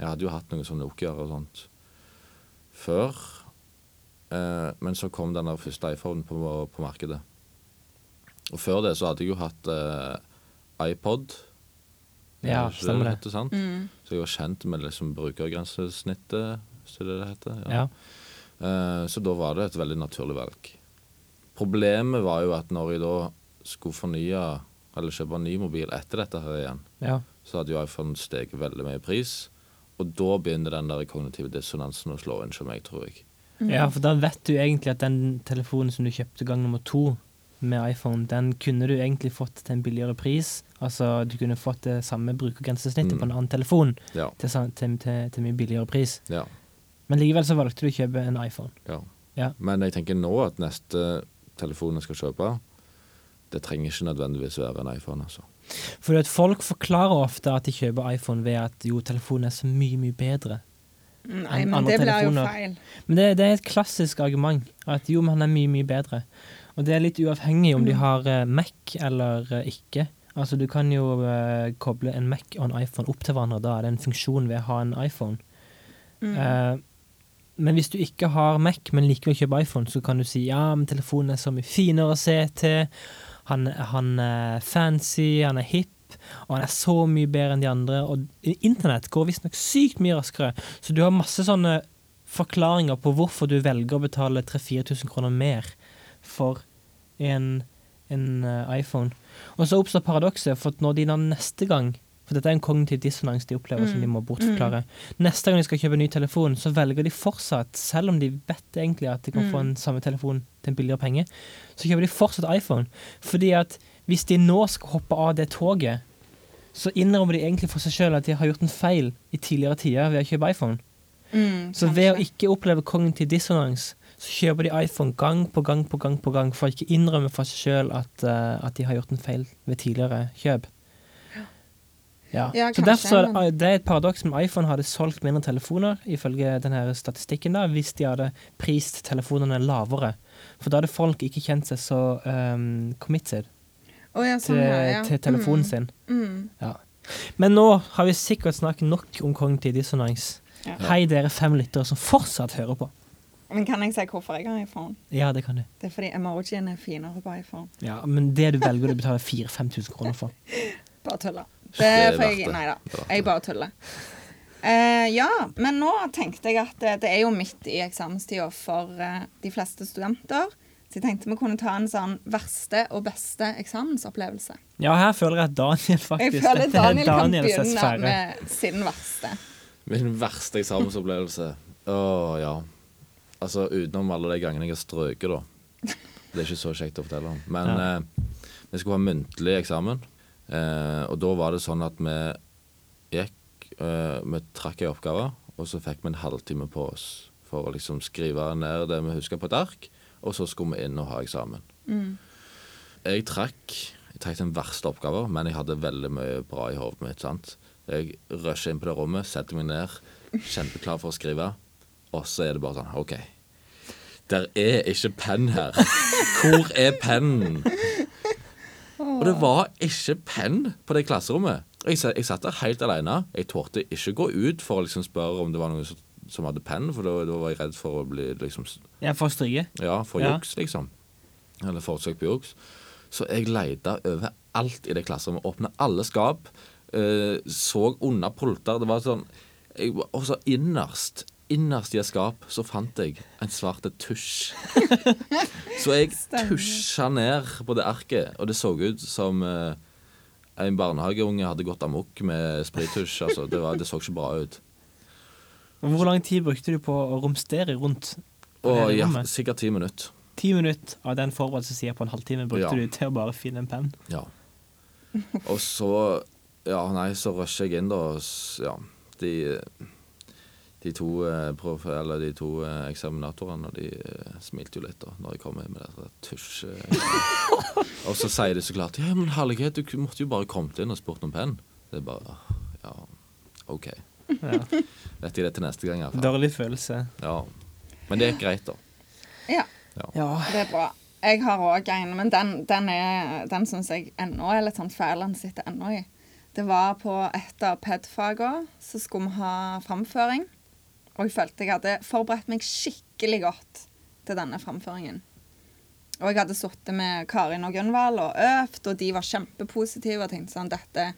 jeg hadde jo hatt noen sånne Nokia og sånt før. Eh, men så kom den der første iPhone på, på markedet. Og før det så hadde jeg jo hatt eh, iPod. Ja, Er stemmer det. sant? Mm. Så jeg var kjent med liksom brukergrensesnittet, hvis det er det det heter. Ja. Ja. så da var det et veldig naturlig valg. Problemet var jo at når jeg da skulle fornye eller kjøpe en ny mobil etter dette her igjen, ja. så hadde jo iPhone steget veldig mye i pris. Og da begynner den der kognitive dissonansen å slå inn som meg, tror jeg. Ja, for da vet du egentlig at den telefonen som du kjøpte gang nummer to med iPhone, den kunne du egentlig fått til en billigere pris. Altså du kunne fått det samme brukergrensesnittet Mm. på en annen telefon Ja. til, til, til, til mye billigere pris. ja, Men likevel så valgte du å kjøpe en iPhone. ja. Ja. Men jeg tenker nå at neste telefon jeg skal kjøpe, det trenger ikke nødvendigvis være en iPhone, altså. For at folk forklarer ofte at de kjøper iPhone ved at jo, telefonen er så mye, mye bedre. Nei, En men andre det blir jo feil. Men det, det er et klassisk argument. At jo, men han er mye, mye bedre. Og det er litt uavhengig om de har eh, Mac eller eh, ikke. Altså, du kan jo uh, koble en Mac og en iPhone opp til hverandre. Da er det en funksjon ved å ha en iPhone. Mm. Men hvis du ikke har Mac, men likevel kjøper iPhone, så kan du si ja, men telefonen er så mye finere å se til. Han, han er fancy, han er hip, og han er så mye bedre enn de andre. Og internett går visstnok sykt mye raskere. Så du har masse sånne forklaringer på hvorfor du velger å betale 3000-4000 kroner mer for en, en eh, iPhone. Og så oppstår paradokset, for når de da neste gang For dette er en kognitiv dissonans de opplever som de må bortforklare. Neste gang de skal kjøpe en ny telefon, så velger de fortsatt, selv om de vet egentlig at de kan få en samme telefon til en billigere penge, så kjøper de fortsatt iPhone. Fordi at hvis de nå skal hoppe av det toget, så innrømmer de egentlig for seg sjøl at de har gjort en feil i tidligere tider ved å kjøpe iPhone. Mm, Så ved å ikke oppleve kognitiv dissonans, så kjøper de iPhone gang på gang på gang på gang for å ikke innrømme for seg sjøl at, uh, at de har gjort en feil ved tidligere kjøp. Ja. Ja, så derfor er men- det, er et paradoks med iPhone hadde solgt mindre telefoner, ifølge denne statistikken, da, hvis de hadde prist telefonene lavere. For da hadde folk ikke kjent seg så um, committed oh, ja, sånn, til, ja, til telefonen Mm, sin. Mm. Ja. Men nå har vi sikkert snakket nok om kognitiv dissonans. Hei, dere fem lyttere som fortsatt hører på. Men kan jeg si hvorfor jeg har iPhone? Ja, det kan du. Det er fordi emojien er finere på iPhone. Ja, Men det du velger å betale 4000-5000 kroner for. [LAUGHS] Bare tulla. Det er er verdt det. Nei da, jeg bare tuller. Uh, ja, men nå tenkte jeg at det, det er jo midt i eksamenstida for uh, de fleste studenter. Så jeg tenkte vi kunne ta en sånn verste og beste eksamensopplevelse. Ja, her føler jeg at Daniel faktisk Jeg føler [LAUGHS] er Daniel kan Daniels begynne med sin verste. Min verste eksamensopplevelse Å, ja. Altså utenom alle de gangene jeg har strøket, da. Det er ikke så kjekt å fortelle om. Men Ja. uh, vi skulle ha muntlig eksamen, eh, og da var det sånn at vi gikk eh, Vi trakk ei oppgave, og så fikk vi en halvtime på oss for å liksom skrive ned det vi huska på et ark, og så skulle vi inn og ha eksamen. Jeg trakk Jeg trakk den verste oppgaven, men jeg hadde veldig mye bra i hodet mitt. sant? Jeg rusher inn på det rommet, setter meg ned, kjempeklar for å skrive, og så er det bare sånn OK. Der er ikke penn her. Hvor er pennen? Og det var ikke penn på det klasserommet. Jeg, jeg satt der helt alene. Jeg torde ikke gå ut for å liksom spørre om det var noen som, som hadde penn, for da, da var jeg redd for å bli liksom Jeg får stryke. ja, for Ja. juks, liksom. Eller forsøk på juks. Så jeg leita overalt i det klasserommet. Åpna alle skap. eh, så under pulter. Det var sånn jeg, Også Og så innerst, innerst i et skap, så fant jeg en svart tusj. [LAUGHS] så jeg tusja ned på det arket, og det så ut som eh, en barnehageunge hadde gått amok med sprittusj. Altså, det, var, det så ikke bra ut. Hvor lang tid brukte du på å romstere rundt? Og ja, sikkert ti minutter. Ti minutter av den forberedelsestida på en halvtime brukte Ja. du til å bare finne en penn. Ja. Og så Ja, nei, så rusher jeg inn, da. Ja, de de to, eh, prof, eller de to eh, eksaminatorene de eh, smilte jo litt da når jeg kom med det tusj. og så sier de så klart Ja, men herlighet, du måtte jo bare kommet inn og spurt om penn. Det er bare Ja, OK. Ja. Vet jeg det til neste gang, iallfall. Dårlig følelse. Ja. Men det gikk greit, da. Ja, Ja. det er bra. Jeg har òg en, men den, den, er- den syns jeg ennå er litt sånn fæl. Den sitter ennå i. Det var på et av PED-fagene, så skulle vi ha framføring. Og jeg følte jeg hadde forberedt meg skikkelig godt til denne framføringen. Og jeg hadde sittet med Karin og Gunvald og øvd, og de var kjempepositive og tenkte sånn Dette,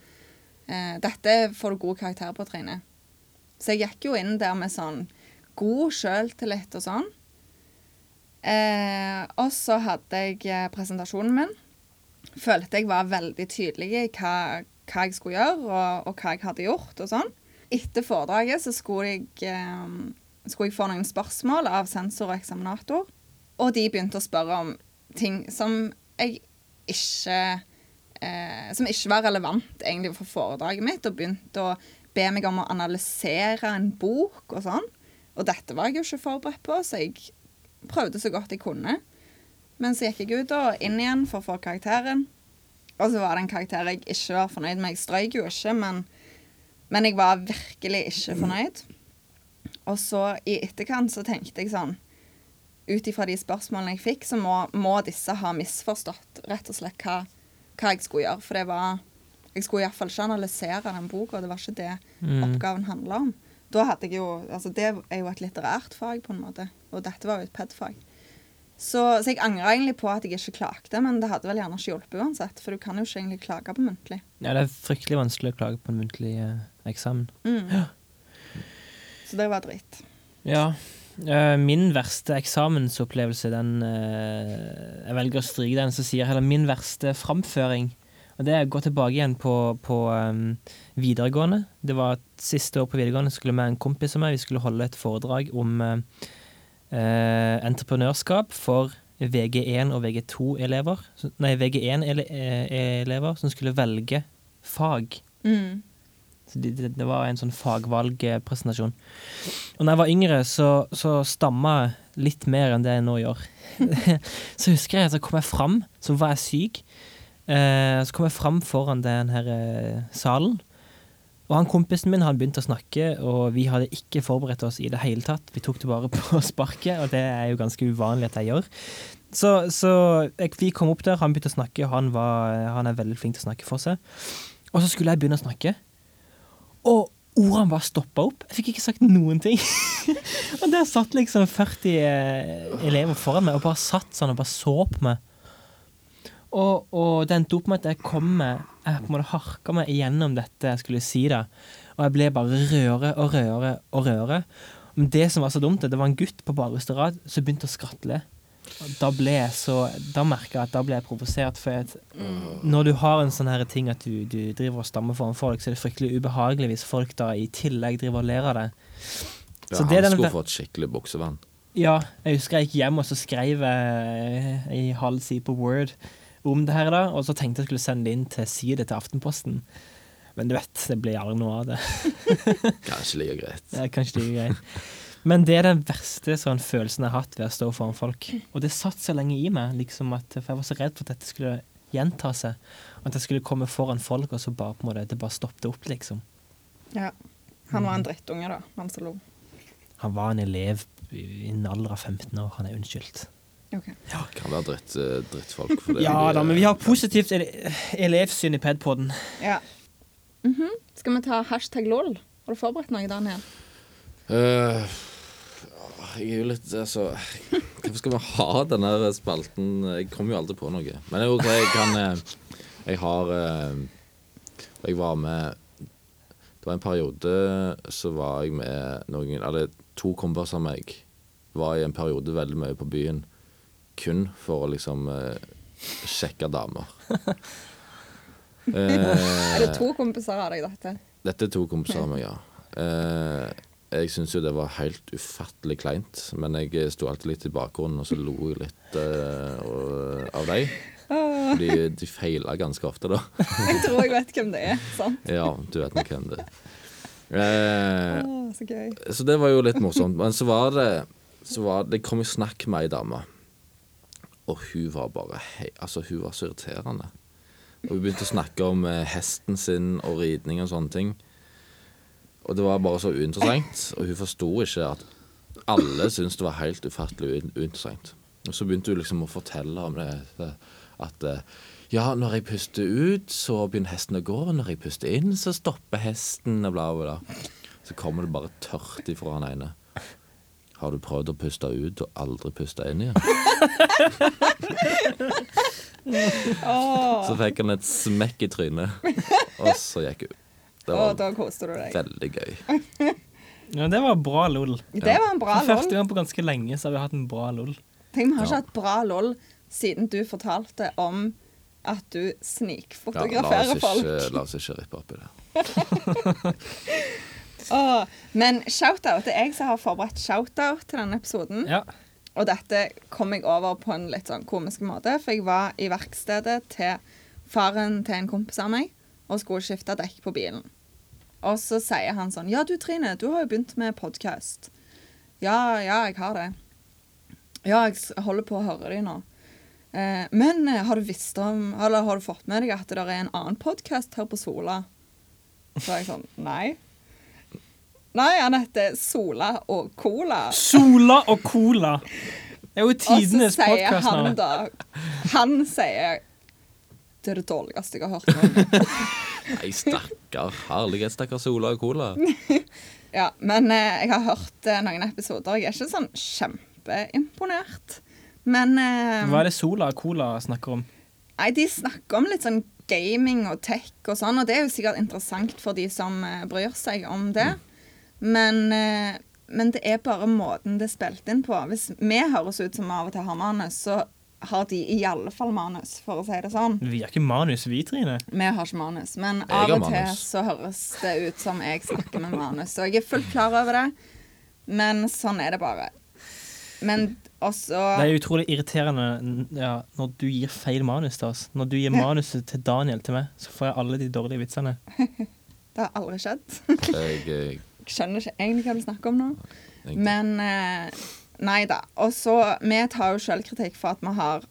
eh, dette får du god karakter på, Trine. Så jeg gikk jo inn der med sånn god sjøltillit og sånn. Eh, og så hadde jeg eh, presentasjonen min. Følte jeg var veldig tydelig i hva, hva jeg skulle gjøre, og, og hva jeg hadde gjort og sånn. Etter foredraget så skulle jeg, eh, skulle jeg få noen spørsmål av sensor og eksaminator. Og de begynte å spørre om ting som jeg ikke eh, Som ikke var relevant egentlig for foredraget mitt, og begynte å be meg om å analysere en bok og sånn. Og dette var jeg jo ikke forberedt på, så jeg prøvde så godt jeg kunne. Men så gikk jeg ut og inn igjen for å få karakteren. Og så var det en karakter jeg ikke var fornøyd med. Jeg strøyk jo ikke, men, men jeg var virkelig ikke fornøyd. Og så i etterkant så tenkte jeg sånn Ut ifra de spørsmålene jeg fikk, så må, må disse ha misforstått rett og slett hva, hva jeg skulle gjøre. For det var Jeg skulle iallfall ikke analysere den boka, det var ikke det oppgaven handla om. Da hadde jeg jo Altså, det er jo et litterært fag, på en måte. Og dette var jo et PED-fag. Så, så jeg angrer egentlig på at jeg ikke klagde, men det hadde vel gjerne ikke hjulpet uansett. For du kan jo ikke egentlig klage på muntlig. Ja, det er fryktelig vanskelig å klage på en muntlig eh, eksamen. Så det var dritt. Ja. eh, min verste eksamensopplevelse, den eh, Jeg velger å stryke den, så sier jeg heller min verste framføring. Og det er å gå tilbake igjen på, på um, videregående. Det var siste år på videregående, skulle med en kompis og meg, vi skulle holde et foredrag om eh, eh, entreprenørskap for VG1 og VG2-elever. Nei, VG1-elever som skulle velge fag. Mm. Så det, det, det var en sånn fagvalgpresentasjon. Og når jeg var yngre, så, så stamma jeg litt mer enn det jeg nå gjør. [LAUGHS] så husker jeg at så kom jeg fram, så var jeg syk. Eh, så kom jeg fram foran den her eh, salen. Og han kompisen min han begynte å snakke, og vi hadde ikke forberedt oss i det hele tatt. Vi tok det bare på [LAUGHS] sparket, og det er jo ganske uvanlig at jeg gjør. Så, så jeg, vi kom opp der, han begynte å snakke, og han, var, han er veldig flink til å snakke for seg. Og så skulle jeg begynne å snakke. Og ordene bare stoppa opp. Jeg fikk ikke sagt noen ting. [LAUGHS] og der satt liksom 40 eh, elever foran meg og bare satt sånn og bare så på meg. Og, og det endte opp med at jeg kom med Jeg på en måte harka meg igjennom dette jeg skulle si da. Og jeg ble bare røre og røre og røre. Men det som var så dumt, det var en gutt på bakerste rad som begynte å skratle. Og da ble jeg så Da merka jeg at da ble jeg provosert. For at når du har en sånn her ting at du, du driver og stammer foran folk, så er det fryktelig ubehagelig hvis folk da i tillegg driver og ler av det. Ja, Så det han den- skulle fått skikkelig buksevann. Ja, jeg husker jeg gikk hjem og så skrev jeg i halv side på Word om det her, da, og så tenkte jeg skulle sende det inn til side til Aftenposten. Men du vet, det blir aldri noe av det. [LAUGHS] Kanskje like greit. Er kanskje like greit. Men det er den verste sånn, følelsen jeg har hatt ved å stå foran folk. Og det satt så lenge i meg, liksom at, for jeg var så redd for at dette skulle gjenta seg. At jeg skulle komme foran folk, og så bare på en måte, det bare stoppet opp, liksom. Ja. Han var en drittunge, da, han som lo. Han var en elev i i en alder av 15 år, han er unnskyldt. Ok. Kan være dritt, eh, drittfolk. for det. Ja da, men vi har positivt elevsyn i Padpoden. Ja. Mhm. Skal vi ta hashtag lol? Har du forberedt noe, Daniel? Uh, jeg er jo litt Altså Hvorfor skal vi ha denne spalten? Jeg kommer jo aldri på noe. Men jeg, ok, jeg kan eh, Jeg har Jeg var med Det var en periode så var jeg med noen Eller to kompiser av meg var i en periode veldig mye på byen kun for å liksom eh, sjekke damer. [LAUGHS] Eh, Er det to kompiser av deg, dette? dette er to kompiser av meg, ja. Eh, jeg syns jo det var helt ufattelig kleint, men jeg sto alltid litt i bakgrunnen, og så lo jeg litt av dem. Fordi de feila ganske ofte, da. [LAUGHS] Jeg tror jeg vet hvem det er. sant? Ja, du vet nok hvem det er. Eh, Å, så gøy. så det var jo litt morsomt. Men så var det så var det, det kom i snakk med ei dame, og hun var bare hei, Altså, hun var så irriterende. Og hun begynte å snakke om eh, hesten sin og ridning og sånne ting. Og det var bare så uinteressant, og hun forsto ikke at alle syntes det var helt ufattelig uin- uinteressant. Og så begynte hun liksom å fortelle om det, det at eh, ja, når jeg puster ut, så begynner hesten å gå. og Når jeg puster inn, så stopper hesten, og bla, bla, bla. Så kommer det bare tørt ifra han ene. Har du prøvd å puste ut og aldri puste inn igjen? Så fikk han et smekk i trynet, og så gikk hun. Det var da koste du deg. veldig gøy. Ja, det var bra lol. Det var en bra For første lol. gang på ganske lenge så har vi hatt en bra lol. Tenk, vi har ikke Ja. hatt bra lol siden du fortalte om at du Ja, la, snikfotograferer oss folk. la oss ikke rippe opp i det. [LAUGHS] Åh, men shout-out. Det er jeg som har forberedt shout-out til denne episoden. Ja. Og dette kom jeg over på en litt sånn komisk måte, for jeg var i verkstedet til faren til en kompis av meg og skulle skifte dekk på bilen. Og så sier han sånn Ja, du Trine, du har jo begynt med podkast. Ja, ja, jeg har det. Ja, jeg holder på å høre de nå. Eh, men eh, har du visst om Eller har du fått med deg at det er en annen podkast her på Sola? Så er jeg sånn Nei. Nei, han heter Sola og Cola. Sola og Cola. Det er jo Og så tidenes sier han da Han sier Det er det dårligste jeg har hørt om. [LAUGHS] Nei, stakkar. Herlighet, stakkar Sola og Cola. [LAUGHS] Ja, men eh, jeg har hørt eh, noen episoder. Jeg er ikke sånn kjempeimponert. Men eh, Hva er det Sola og Cola snakker om? Nei, de snakker om litt sånn gaming og tech og sånn, og det er jo sikkert interessant for de som eh, bryr seg om det. Men, eh, men det er bare måten det er spilt inn på. Hvis vi høres ut som av og til har manus, så har de i alle fall manus, for å si det sånn. Vi har ikke manus, vi, Trine. Vi har ikke manus, men av og til så høres det ut som jeg snakker med manus. Og jeg er fullt klar over det, men sånn er det bare. Men også Det er utrolig irriterende ja, når du gir feil manus til oss. Når du gir [LAUGHS] manuset til Daniel til meg, så får jeg alle de dårlige vitsene. Det har aldri skjedd. Jeg, er Jeg skjønner ikke egentlig hva du snakker om nå. Men eh, nei da. Og så Vi tar jo selvkritikk for at vi har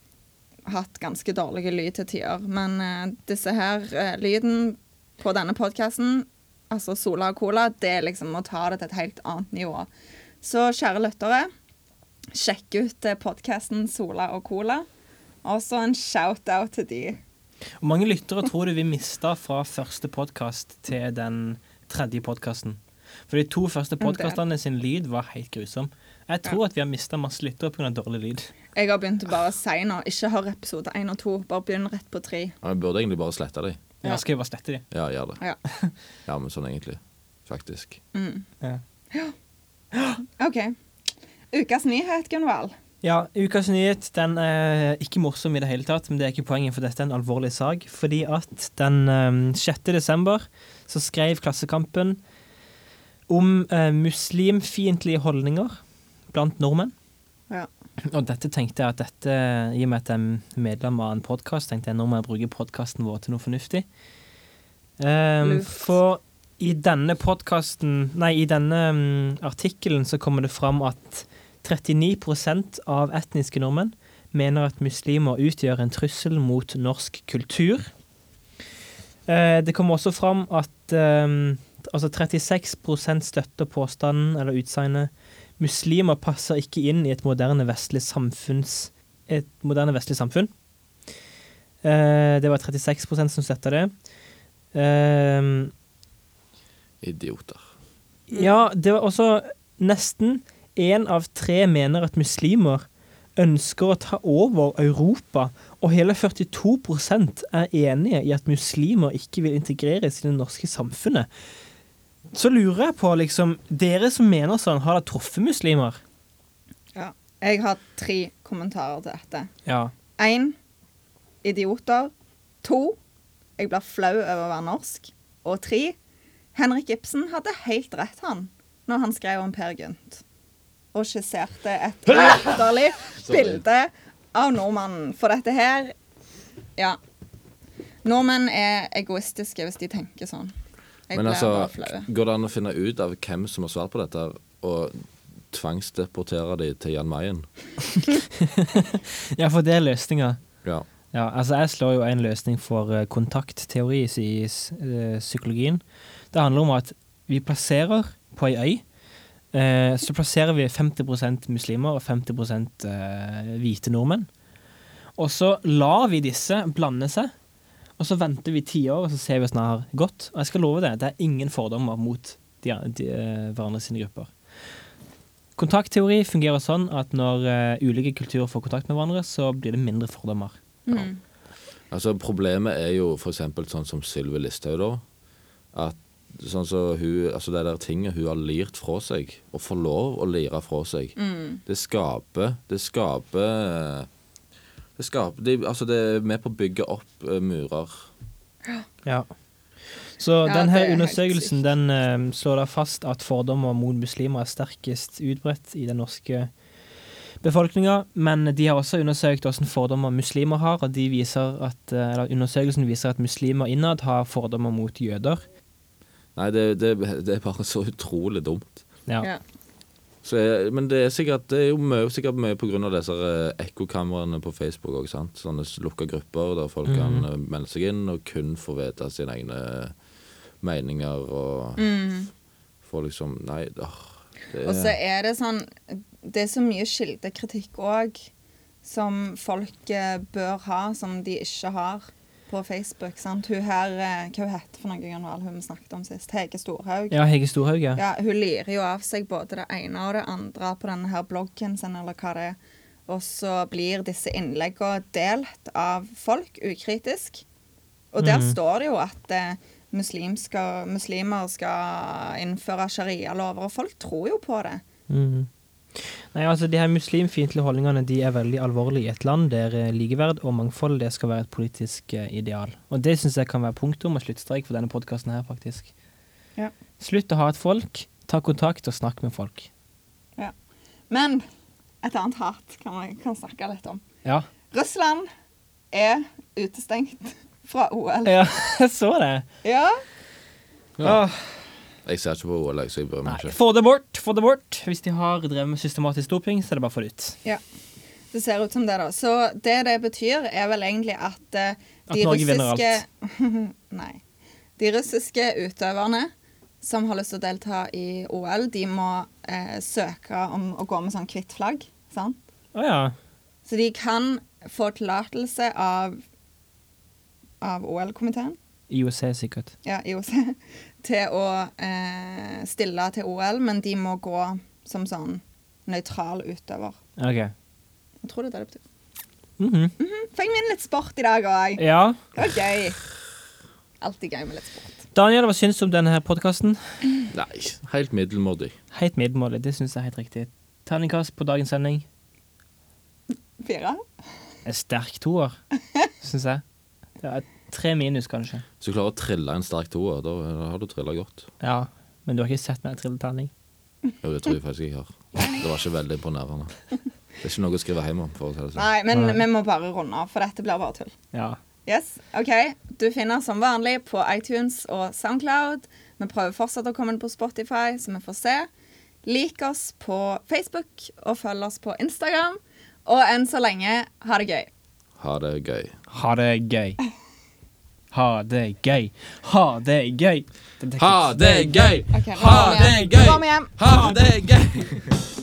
hatt ganske dårlige lyd til tider. Men eh, disse her eh, lyden på denne podkasten, altså Sola og Cola, det er liksom å ta det til et helt annet nivå. Så kjære lyttere, sjekk ut podkasten Sola og Cola. Også en shout-out til de. Hvor mange lyttere tror du vi mista fra første podkast til den tredje podkasten? For de to første del. podkastene sin lyd var helt grusom. Jeg tror at vi har mista masse lyttere pga. dårlig lyd. Jeg har begynt å bare si nå, ikke hør episode én og to, bare begynn rett på tre. ja, jeg burde egentlig bare slette de. Ja. Skal vi bare slette de. Ja, gjør det. Ja. Ja, men sånn egentlig. Faktisk. Ja. [GASPS] OK. Ukas nyhet, Gunvald. Ja, Ukas nyhet den er ikke morsom i det hele tatt, men det er ikke poenget, for dette er en alvorlig sak. Fordi at den eh, 6. desember så skrev Klassekampen om eh, muslimfiendtlige holdninger blant nordmenn. Ja. Og dette tenkte jeg at dette, i og med at jeg er medlem av en podkast, tenkte jeg nå må jeg bruke podkasten vår til noe fornuftig. Um, for I denne podkasten Nei, i denne um, artikkelen så kommer det fram at 39% av etniske nordmenn mener at muslimer utgjør en trussel mot norsk kultur. Uh, det kommer også fram at eh, altså 36% støtter påstanden eller utsagnet muslimer passer ikke inn i et moderne vestlig samfunns et moderne vestlig samfunn. Eh, det var 36% som støtta det. Eh, Idioter. ja, det var også nesten én av tre mener at muslimer ønsker å ta over Europa, og hele 42% er enige i at muslimer ikke vil integreres i det norske samfunnet. Så lurer jeg på, liksom, dere som mener sånn, har dere truffet muslimer? Ja. Jeg har tre kommentarer til dette. Ja. Én idioter. To jeg blir flau over å være norsk. Og tre Henrik Ibsen hadde helt rett, han, når han skrev om Per Gynt. Og skisserte et [LAUGHS] latterlig bilde av nordmannen. For dette her Ja. Nordmenn er egoistiske hvis de tenker sånn. Jeg Men altså, går det an å finne ut av hvem som har svart på dette, og tvangsdeportere de til Jan Mayen? [LAUGHS] ja, for det er løsninga. Ja. Ja, altså jeg slår jo en løsning for eh, kontaktteori i eh, psykologien. Det handler om at vi plasserer på ei øy, eh, så plasserer vi 50% muslimer og 50 eh, hvite nordmenn. Og så lar vi disse blande seg, og så venter vi ti år, og så ser vi hvordan det har gått. Og jeg skal love det, det er ingen fordommer mot de, de, eh, hverandre sine grupper. Kontaktteori fungerer sånn at når uh, ulike kulturer får kontakt med hverandre, så blir det mindre fordommer. Mm. Altså Problemet er jo f.eks. sånn som Sylvi Listhaug, da. At sånn så hun, altså det der tinget hun har lirt fra seg, og får lov å lire fra seg, Mm. det skaper Det skaper Det skaper de, Altså det er med på å bygge opp uh, murer. Ja. Så Ja, denne er undersøkelsen den uh, slår da fast at fordommer mot muslimer er sterkest utbredt i den norske befolkninga, men de har også undersøkt hvordan fordommer muslimer har, og de viser at, uh, eller undersøkelsen viser at muslimer innad har fordommer mot jøder. Nei, det, det, det er bare så utrolig dumt. Ja. Ja. Så jeg, men det er sikkert Det er jo mye, sikkert mye av disse eh, ekkokameraene på Facebook òg, sant. Sånne lukka grupper der folk kan Mhm. eh, melde seg inn og kun få vite sine egne meninger og Mm. få liksom Nei, åh, det Og så er er det sånn Det er så mye kildekritikk òg som folk eh, bør ha, som de ikke har på Facebook. sant? Hun her eh, Hva hun heter for noe, Gunvald, hun vi snakket om sist? Hege Storhaug. ja, Hege Storhaug, ja. Ja, hun lirer jo av seg både det ene og det andre på denne her bloggen sin, eller hva det er. Og så blir disse innleggene delt av folk ukritisk. Og der mm. står det jo at eh, muslimska, muslimer skal innføre sharialover, og folk tror jo på det. Mhm. Nei, altså De her muslimfiendtlige holdningene de er veldig alvorlige i et land der eh, likeverd og mangfold det skal være et politisk eh, ideal. Og Det syns jeg kan være punktum og sluttstrek for denne podkasten her, faktisk. Ja. Slutt å ha et folk, ta kontakt og snakk med folk. Men et annet hat kan man kan snakke litt om. Ja, Russland er utestengt fra OL. ja [LAUGHS] jeg så det. Ja. Ja. Åh, Jeg ser ikke på OL, så jeg bryr meg ikke. få det bort, få det bort. Hvis de har drevet med systematisk doping, så er det bare å få det ut. Det ser ut som det, da. Så det det betyr, er vel egentlig at At de vinner russiske [LAUGHS] Nei. De russiske utøverne som har lyst til å delta i OL, de må uh, søke om å gå med sånn hvitt flagg. Sant? Oh, ja. Så de kan få tillatelse av av OL-komiteen, IOC, sikkert. ja, IOC, [LAUGHS] til å eh, stille til OL, men de må gå som sånn nøytral utøver. OK. Jeg tror det er det det betyr. Mhm. Fikk vi inn litt sport i dag òg. Ja. Det var gøy. Alltid gøy med litt sport. Daniel, hva syns du om denne podkasten? Nei, helt middelmådig. Helt middelmådig, det syns jeg er helt riktig. Terningkast på dagens sending. Fire? En sterk toer, syns jeg. [LAUGHS] Det er Tre minus, kanskje. Hvis du klarer å trille en sterk toer, da har du trilla godt. Ja, men du har ikke sett meg trille terning? Jo, det tror jeg faktisk jeg har. Det var ikke veldig imponerende. Det er ikke noe å skrive hjem om. for å si det sånn. Nei, men Nei. vi må bare runde av, for dette blir bare tull. Ja. Yes, ok. Du finner som vanlig på iTunes og Soundcloud. Vi prøver fortsatt å komme inn på Spotify, så vi får se. Lik oss på Facebook, og følg oss på Instagram. Og enn så lenge, ha det gøy. Ha det gøy. Ha det gøy. Ha det gøy. Ha det gøy. Ha det gøy. Ha det gøy. Ha det gøy.